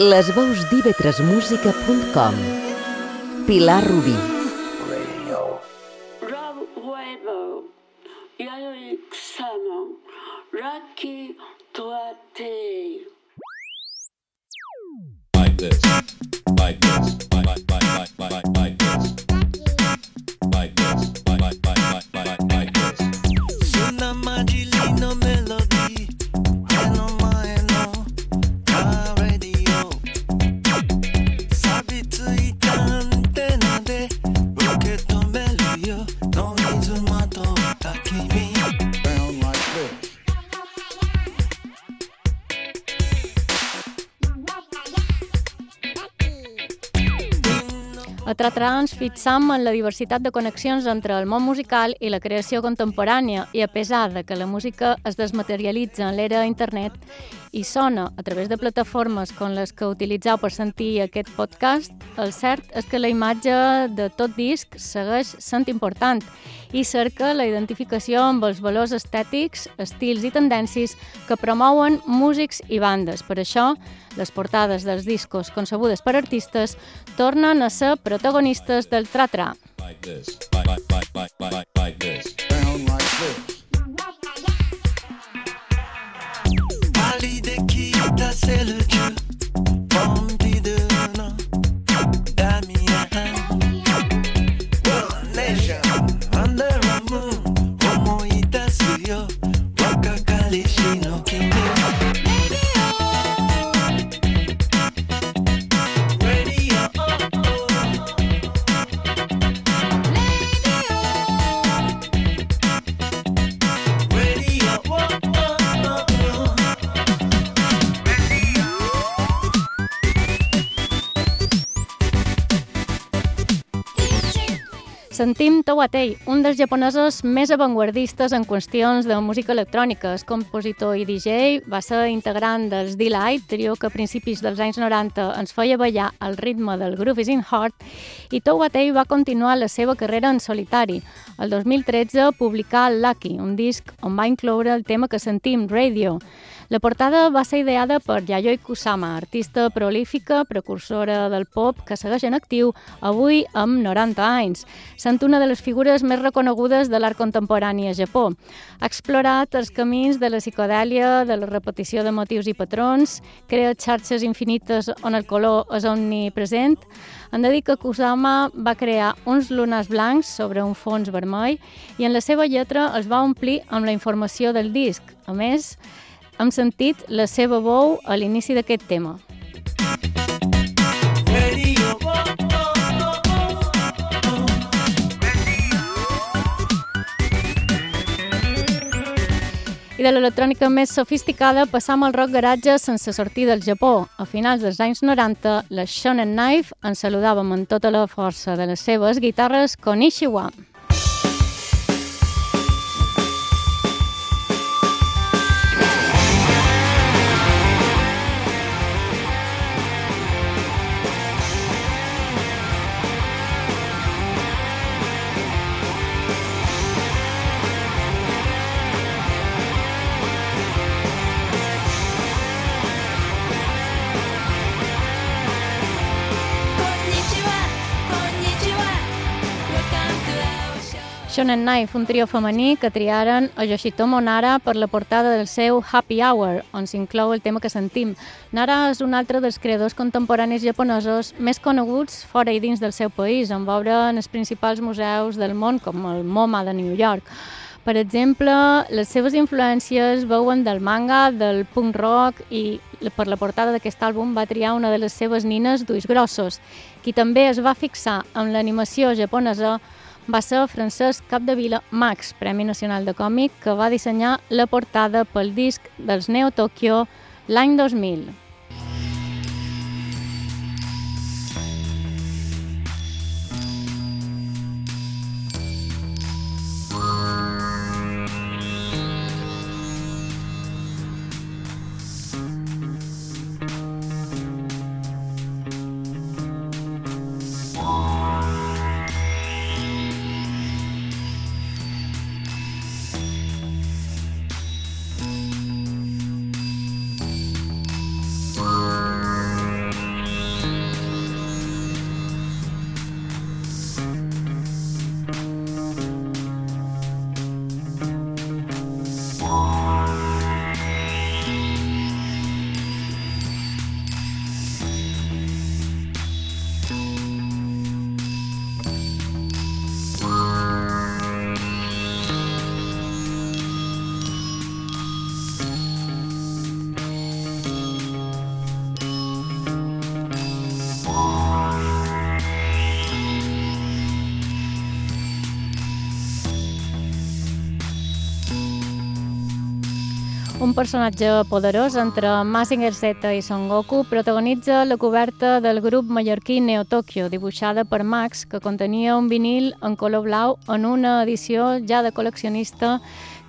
Les veus d'ivetresmusica.com Pilar Rubí Fixam en la diversitat de connexions entre el món musical i la creació contemporània i a pesar de que la música es desmaterialitza en l'era internet i sona a través de plataformes com les que utilitzeu per sentir aquest podcast, el cert és que la imatge de tot disc segueix sent important i cerca la identificació amb els valors estètics, estils i tendències que promouen músics i bandes. Per això, les portades dels discos concebudes per artistes tornen a ser protagonistes del tra-tra. like this, like like like like like like this. sailor. Sentim Tawatei, un dels japonesos més avantguardistes en qüestions de música electrònica. És compositor i DJ, va ser integrant dels Delight, trio que a principis dels anys 90 ens feia ballar al ritme del Groove is in Heart, i Tawatei va continuar la seva carrera en solitari. El 2013 publicà Lucky, un disc on va incloure el tema que sentim, Radio. La portada va ser ideada per Yayoi Kusama, artista prolífica, precursora del pop, que segueix en actiu avui amb 90 anys. Sent una de les figures més reconegudes de l'art contemporani a Japó. Ha explorat els camins de la psicodèlia, de la repetició de motius i patrons, crea xarxes infinites on el color és omnipresent. Han de dir que Kusama va crear uns lunars blancs sobre un fons vermell i en la seva lletra els va omplir amb la informació del disc. A més, hem sentit la seva veu a l'inici d'aquest tema. I de l'electrònica més sofisticada passam al rock garatge sense sortir del Japó. A finals dels anys 90, la Shonen Knife ens saludàvem amb tota la força de les seves guitarres Konishiwa. Shonen Knife, un trio femení que triaren a Yoshitomo Nara per la portada del seu Happy Hour, on s'inclou el tema que sentim. Nara és un altre dels creadors contemporanis japonesos més coneguts fora i dins del seu país, amb obra en els principals museus del món, com el MoMA de New York. Per exemple, les seves influències veuen del manga, del punk rock i per la portada d'aquest àlbum va triar una de les seves nines d'ulls grossos. Qui també es va fixar en l'animació japonesa va ser Francesc Capdevila Max, Premi Nacional de Còmic, que va dissenyar la portada pel disc dels Neo Tokyo l'any 2000. Un personatge poderós entre Mazinger Z i Son Goku, protagonitza la coberta del grup mallorquí Neo Tokyo, dibuixada per Max, que contenia un vinil en color blau en una edició ja de col·leccionista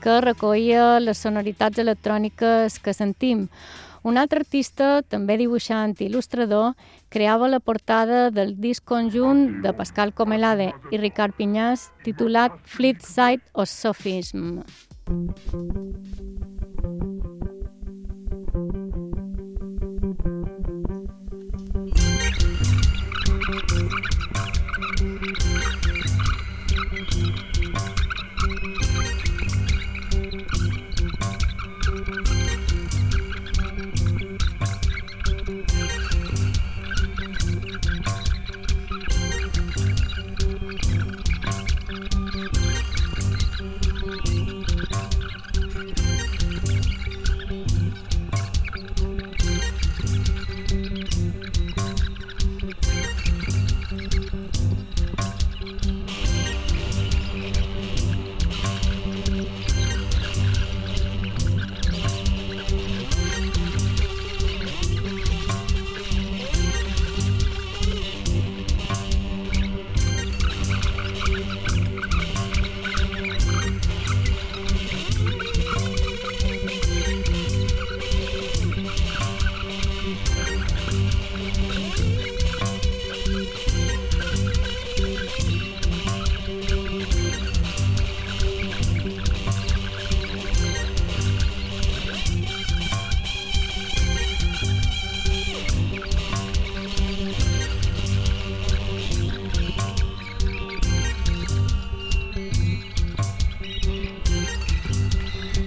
que recollia les sonoritats electròniques que sentim. Un altre artista, també dibuixant i il·lustrador, creava la portada del disc conjunt de Pascal Comelade i Ricard Pinyàs titulat Fleet Side o Sophism.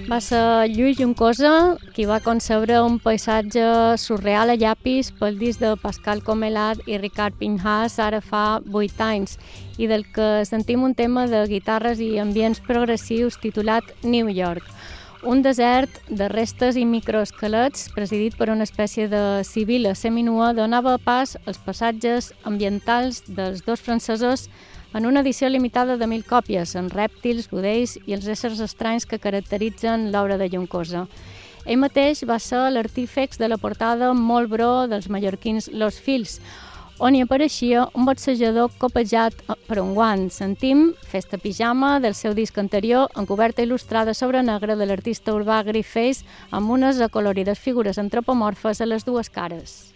Va ser Lluís Juncosa qui va concebre un paisatge surreal a llapis pel disc de Pascal Comelat i Ricard Pinhas ara fa 8 anys i del que sentim un tema de guitarres i ambients progressius titulat New York. Un desert de restes i microesquelets presidit per una espècie de civila seminua donava pas als passatges ambientals dels dos francesos en una edició limitada de mil còpies, amb rèptils, budells i els éssers estranys que caracteritzen l'obra de Juncosa. Ell mateix va ser l'artífex de la portada molt bro dels mallorquins Los Fils, on hi apareixia un boxejador copejat per un guant. Sentim Festa Pijama del seu disc anterior en coberta il·lustrada sobre negre de l'artista urbà Griface amb unes acolorides figures antropomorfes a les dues cares.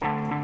Quina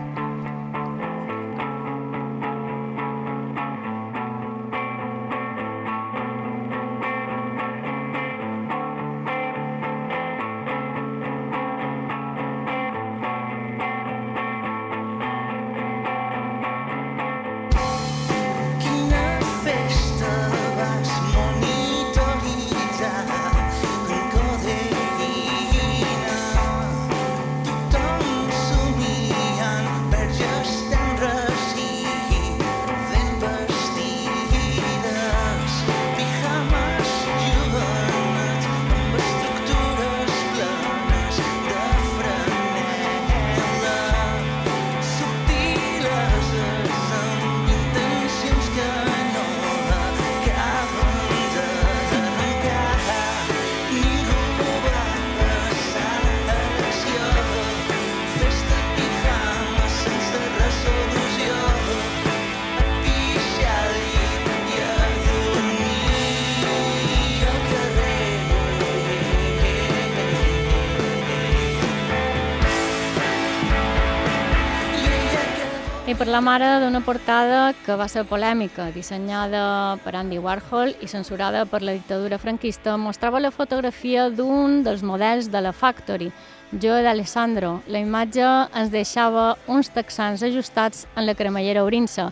I parlam ara d'una portada que va ser polèmica, dissenyada per Andy Warhol i censurada per la dictadura franquista, mostrava la fotografia d'un dels models de la Factory, Joe d'Alessandro. La imatge ens deixava uns texans ajustats en la cremallera obrint-se.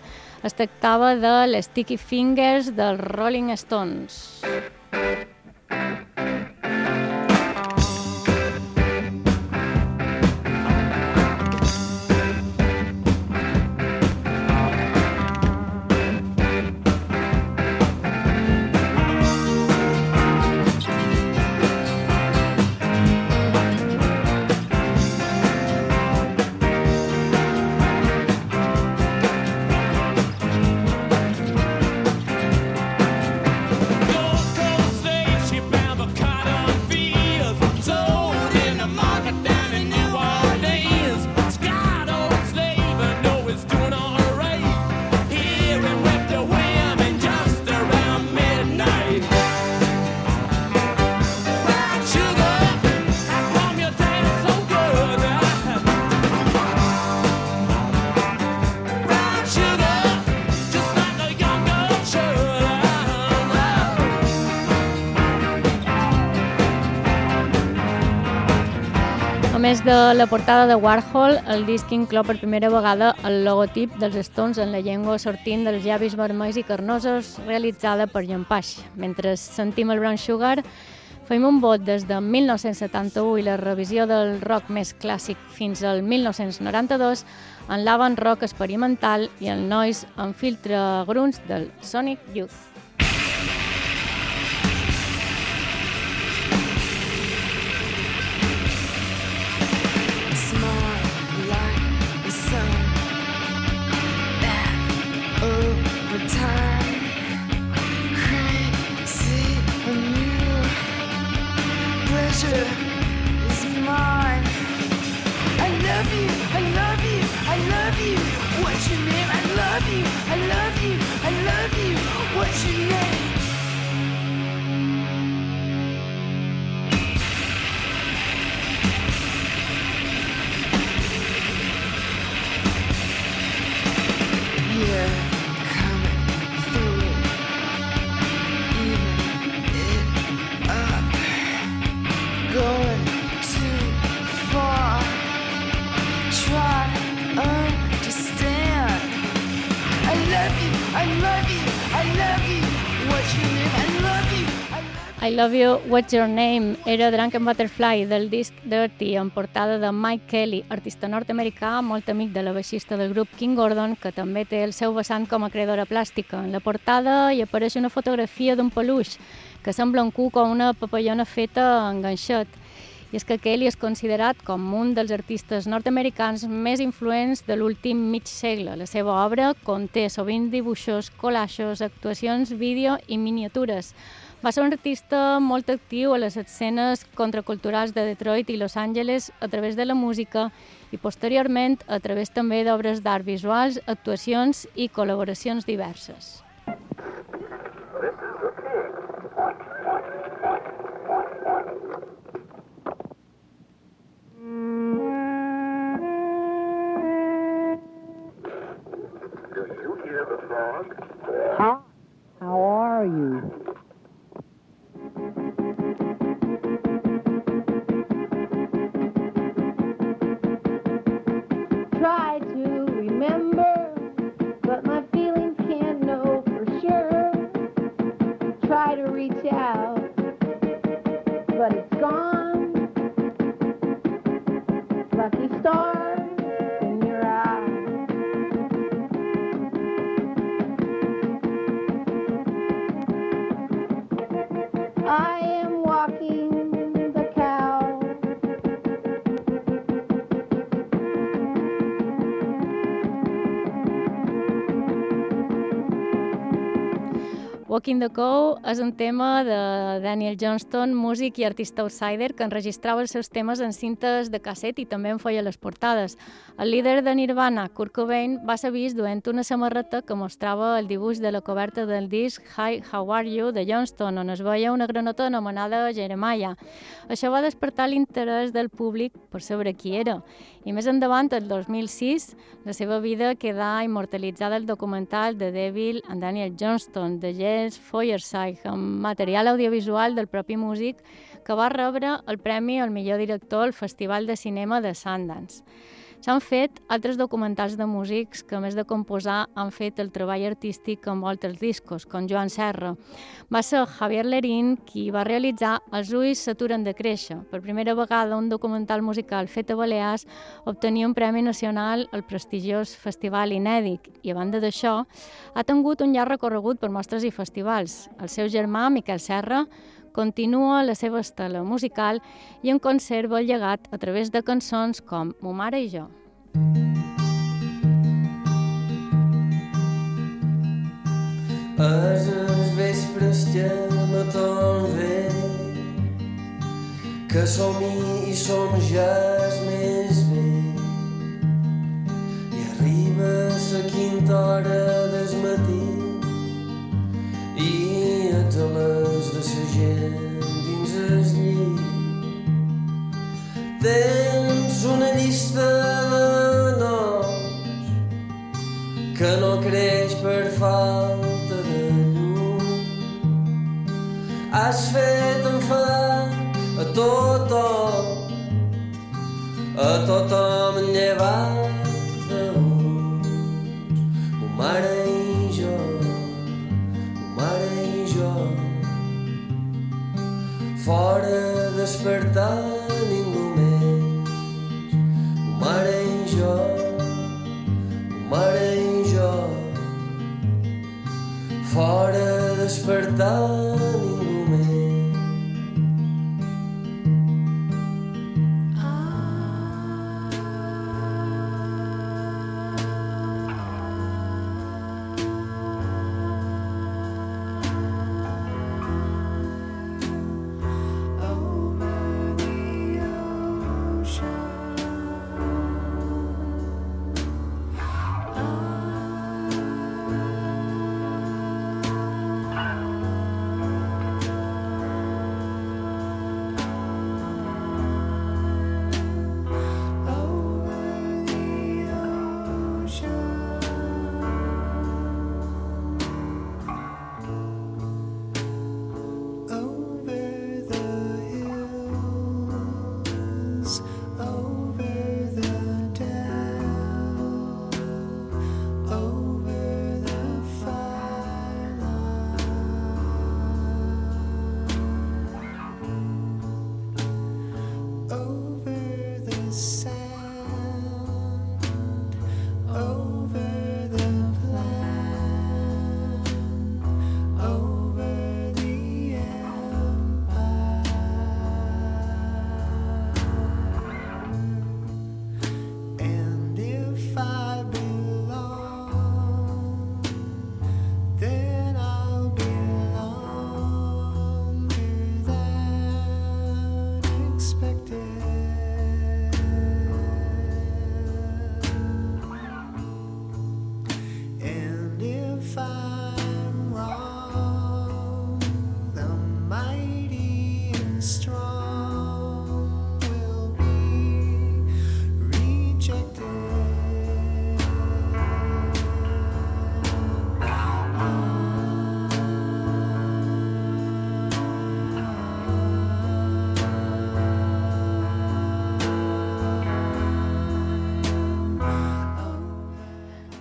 Es tractava de les Sticky Fingers dels Rolling Stones. De la portada de Warhol, el disc inclou per primera vegada el logotip dels Stones en la llengua sortint dels llavis vermells i carnosos realitzada per Paix. Mentre sentim el Brown Sugar, Fem un vot des de 1971 i la revisió del rock més clàssic fins al 1992 en l'avant rock experimental i el noise amb filtre grunts del Sonic Youth. I love you. I love you. What's your name? I love you. I love you. Era Drunken Butterfly del disc Dirty en portada de Mike Kelly, artista nord-americà molt amic de la baixista del grup King Gordon, que també té el seu vessant com a creadora plàstica. En la portada hi apareix una fotografia d'un peluix que sembla un cuc o una papallona feta en ganxet. I és que Kelly és considerat com un dels artistes nord-americans més influents de l'últim mig segle. La seva obra conté sovint dibuixos, collaixos, actuacions, vídeo i miniatures. Va ser un artista molt actiu a les escenes contraculturals de Detroit i Los Angeles a través de la música i posteriorment a través també d'obres d'art visuals, actuacions i col·laboracions diverses. Hi, how are you? Walking the Cow és un tema de Daniel Johnston, músic i artista outsider, que enregistrava els seus temes en cintes de casset i també en feia les portades. El líder de Nirvana, Kurt Cobain, va ser vist duent una samarreta que mostrava el dibuix de la coberta del disc Hi, How Are You de Johnston, on es veia una granota anomenada Jeremiah. Això va despertar l'interès del públic per saber qui era. I més endavant, el 2006, la seva vida quedà immortalitzada al documental de Devil and Daniel Johnston, de Jess Feuerside, amb material audiovisual del propi músic que va rebre el premi al millor director al Festival de Cinema de Sundance. S'han fet altres documentals de músics que, a més de composar, han fet el treball artístic envolta els discos, com Joan Serra. Va ser Javier Lerín qui va realitzar Els ulls s'aturen de créixer. Per primera vegada, un documental musical fet a Balears obtenia un Premi Nacional al prestigiós Festival Inèdic i, a banda d'això, ha tingut un llarg recorregut per mostres i festivals. El seu germà, Miquel Serra, continua la seva estela musical i en conserva el llegat a través de cançons com Mo mare i jo. És els vespres que me torn bé que som i som ja és més bé i arriba la quinta hora del matí i ets a les de sa gent dins el llit tens una llista de noms que no creix per falta de llum. Has fet enfadar a tothom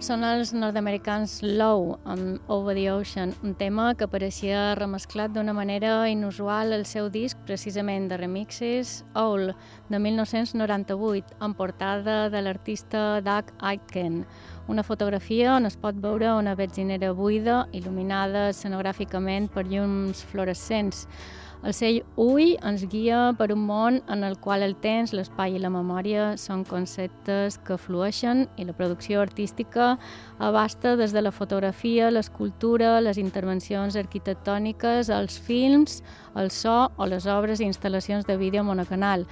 Són els nord-americans Low amb Over the Ocean, un tema que apareixia remesclat d'una manera inusual al seu disc, precisament de remixes, Owl, de 1998, amb portada de l'artista Doug Aitken. Una fotografia on es pot veure una benzinera buida, il·luminada escenogràficament per llums fluorescents. El seu ull ens guia per un món en el qual el temps, l'espai i la memòria són conceptes que flueixen i la producció artística abasta des de la fotografia, l'escultura, les intervencions arquitectòniques, els films, el so o les obres i instal·lacions de vídeo monocanal.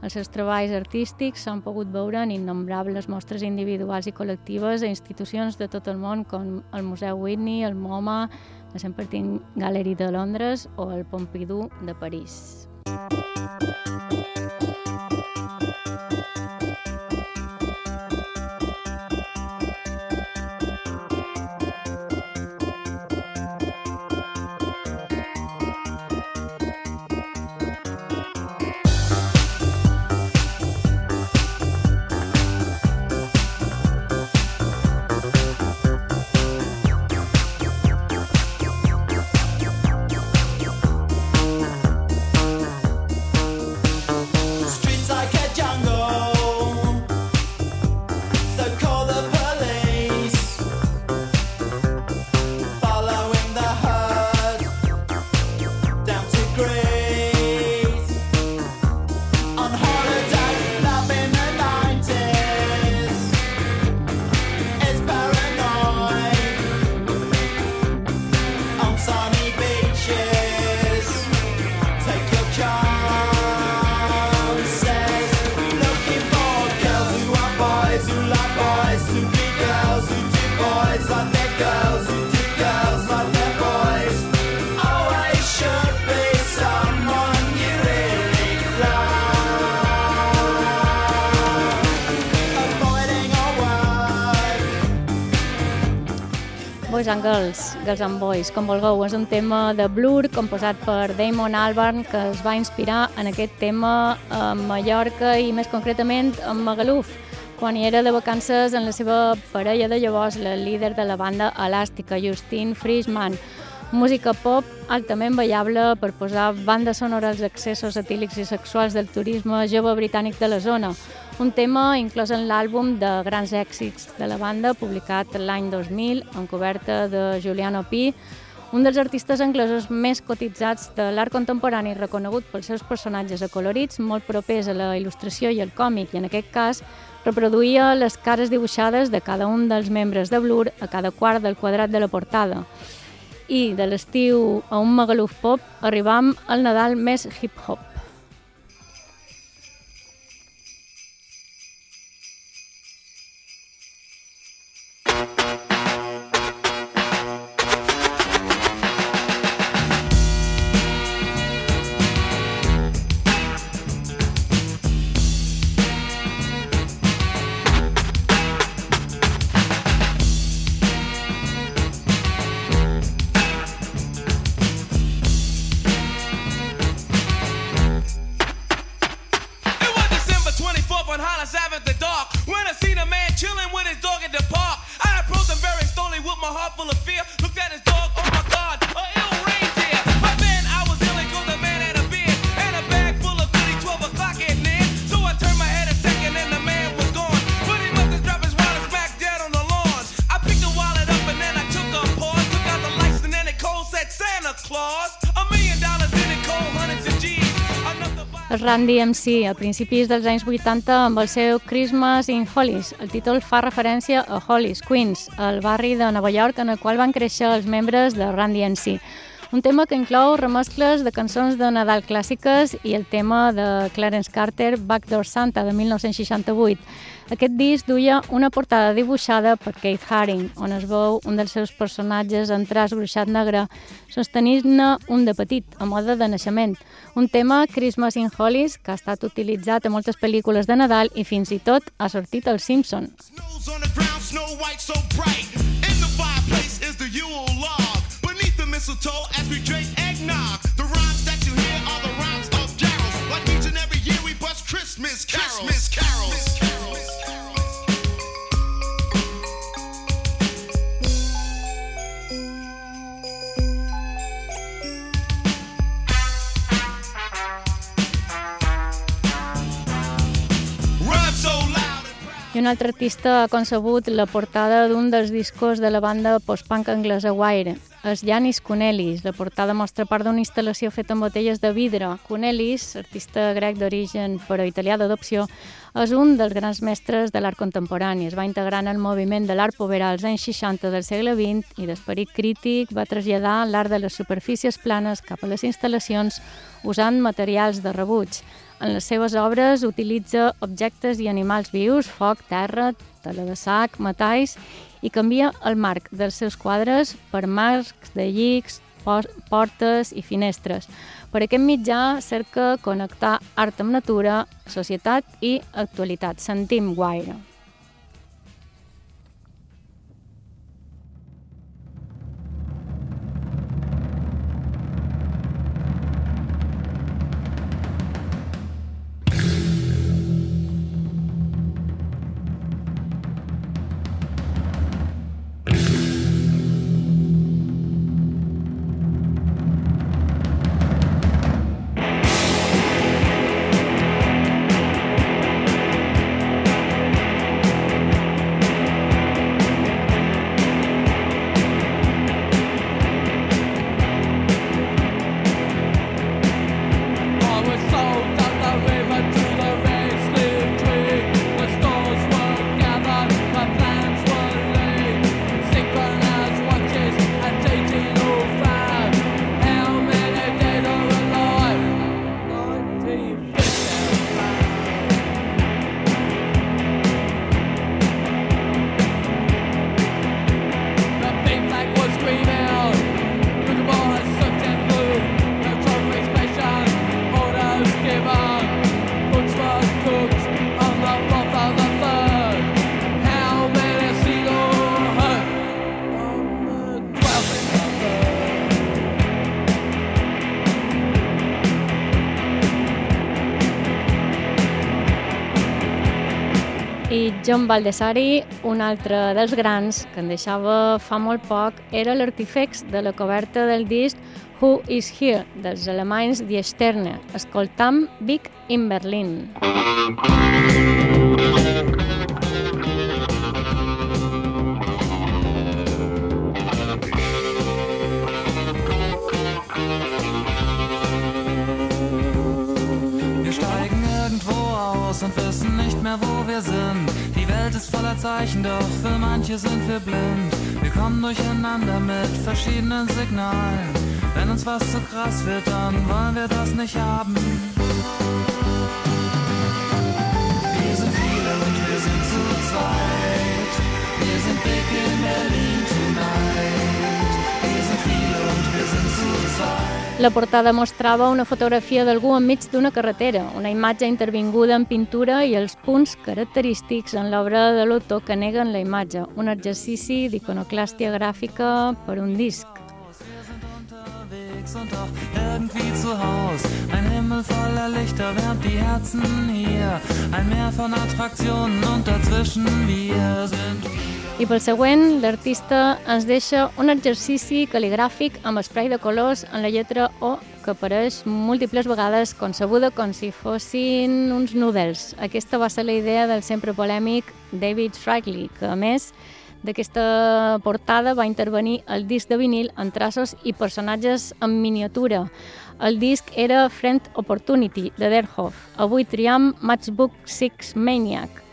Els seus treballs artístics s'han pogut veure en innombrables mostres individuals i col·lectives a institucions de tot el món com el Museu Whitney, el MoMA, la St. Martin Gallery de Londres o el Pompidou de París. Streets Boys and Girls, and Boys, com vulgueu. És un tema de Blur composat per Damon Albarn que es va inspirar en aquest tema a Mallorca i més concretament a Magaluf, quan hi era de vacances en la seva parella de llavors, la líder de la banda Elàstica, Justine Friesman. Música pop altament ballable per posar bandes sonores als excessos etílics i sexuals del turisme jove britànic de la zona. Un tema inclòs en l'àlbum de grans èxits de la banda, publicat l'any 2000, en coberta de Giuliano P., un dels artistes anglesos més cotitzats de l'art contemporani reconegut pels seus personatges acolorits, molt propers a la il·lustració i el còmic, i en aquest cas reproduïa les cares dibuixades de cada un dels membres de Blur a cada quart del quadrat de la portada. I de l'estiu a un Magaluf pop arribam al Nadal més hip-hop. To buy El Randy MC, a principis dels anys 80, amb el seu Christmas in Hollis. El títol fa referència a Hollis, Queens, el barri de Nova York en el qual van créixer els membres de Randy MC. Un tema que inclou remescles de cançons de Nadal clàssiques i el tema de Clarence Carter, Backdoor Santa, de 1968. Aquest disc duia una portada dibuixada per Keith Haring, on es veu un dels seus personatges en traç gruixat negre sostenint-ne un de petit, a mode de naixement. Un tema, Christmas in Hollis, que ha estat utilitzat a moltes pel·lícules de Nadal i fins i tot ha sortit als Simpson. Snow's on the ground, snow white so bright. In the fireplace is the Yule log. Beneath the mistletoe, as we drink eggnog. The rhymes that you hear are the rhymes of carols. Like each and every year, we bust Christmas carols. Christmas carols. Un altre artista ha concebut la portada d'un dels discos de la banda post-punk anglesa Wire. És Yanis Kunelis. La portada mostra part d'una instal·lació feta amb botelles de vidre. Kunelis, artista grec d'origen però italià d'adopció, és un dels grans mestres de l'art contemporani. Es va integrar en el moviment de l'art povera als anys 60 del segle XX i d'esperit crític va traslladar l'art de les superfícies planes cap a les instal·lacions usant materials de rebuig. En les seves obres utilitza objectes i animals vius, foc, terra, tela de sac, metalls i canvia el marc dels seus quadres per marcs de llics, por- portes i finestres. Per aquest mitjà cerca connectar art amb natura, societat i actualitat. Sentim Guaire. John Baldessari, un altre dels grans que en deixava fa molt poc, era l'artífex de la coberta del disc Who is Here, dels alemanys Die Sterne. Escoltam Big in Berlin. Wir steigen irgendwo aus und wissen nicht mehr, wo wir sind. Welt ist voller Zeichen, doch für manche sind wir blind. Wir kommen durcheinander mit verschiedenen Signalen. Wenn uns was zu krass wird, dann wollen wir das nicht haben. Wir sind viele und wir sind zu zweit. La portada mostrava una fotografia d'algú enmig d'una carretera, una imatge intervinguda en pintura i els punts característics en l'obra de l'autor que neguen la imatge, un exercici d'iconoclàstia gràfica per un disc. Ein Meer von Attraktionen und dazwischen wir sind I pel següent, l'artista ens deixa un exercici cal·ligràfic amb spray de colors en la lletra O que apareix múltiples vegades concebuda com si fossin uns nudels. Aquesta va ser la idea del sempre polèmic David Frickley, que a més d'aquesta portada va intervenir el disc de vinil en traços i personatges en miniatura. El disc era Friend Opportunity, de Derhoff. Avui triam Matchbook 6 Maniac.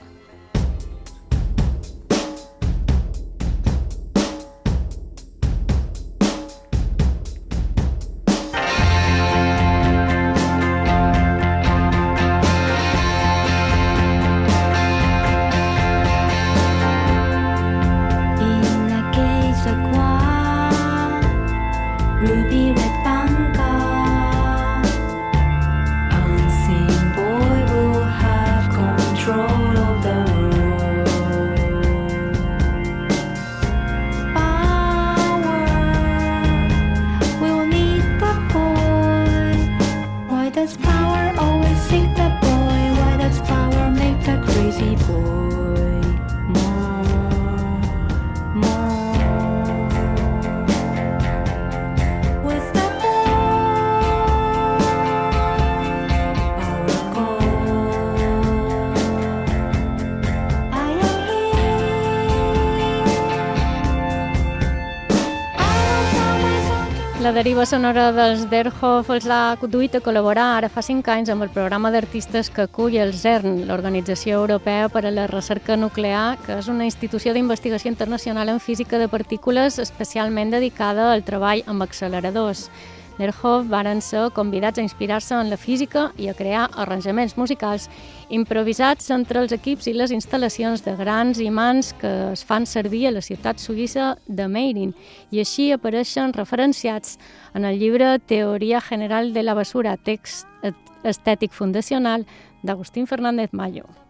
Deriva sonora dels Derhoff els ha duit a col·laborar ara fa 5 anys amb el programa d'artistes que acull el CERN, l'Organització Europea per a la Recerca Nuclear, que és una institució d'investigació internacional en física de partícules especialment dedicada al treball amb acceleradors. Derhoff varen ser convidats a inspirar-se en la física i a crear arranjaments musicals improvisats entre els equips i les instal·lacions de grans imants que es fan servir a la ciutat suïssa de Meirin i així apareixen referenciats en el llibre Teoria General de la Basura, text estètic fundacional d'Agustín Fernández Mayo.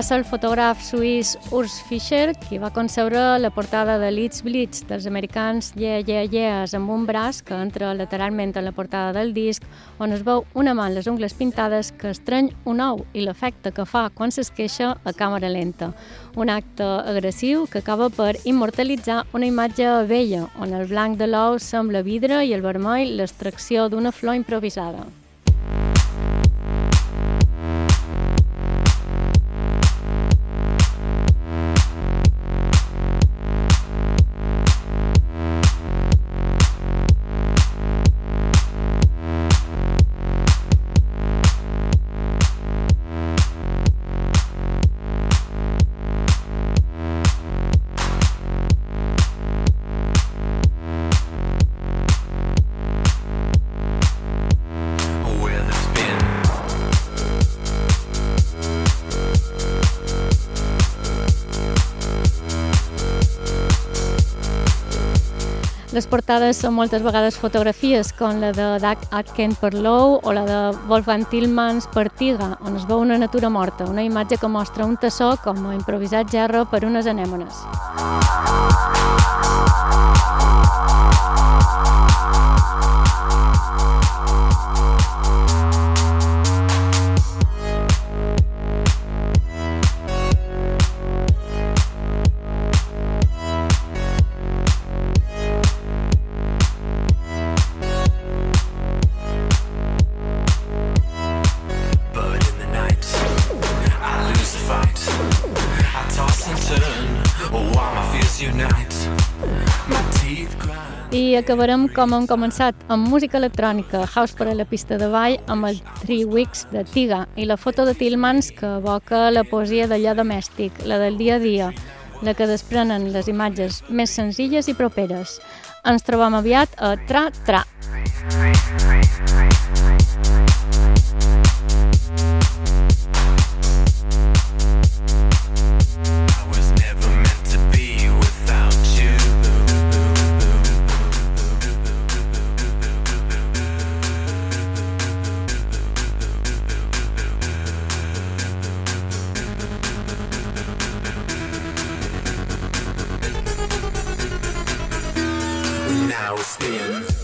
Ser el fotògraf suís Urs Fischer qui va concebre la portada de Leeds Blitz dels americans Yeah Yeah Yeahs amb un braç que entra lateralment a la portada del disc on es veu una mà amb les ungles pintades que estreny un ou i l'efecte que fa quan s'esqueixa a càmera lenta. Un acte agressiu que acaba per immortalitzar una imatge vella on el blanc de l'ou sembla vidre i el vermell l'extracció d'una flor improvisada. Les portades són moltes vegades fotografies, com la de Doug Atkin per l'ou o la de Wolfgang Tillmans per Tiga, on es veu una natura morta, una imatge que mostra un tassó com a improvisat gerro per unes anèmones. Acabarem com hem començat, amb música electrònica, house per a la pista de ball, amb el Three Weeks de Tiga i la foto de Tillmans que evoca la poesia d'allò domèstic, la del dia a dia, la que desprenen les imatges més senzilles i properes. Ens trobam aviat a Tra Tra. I Now spin.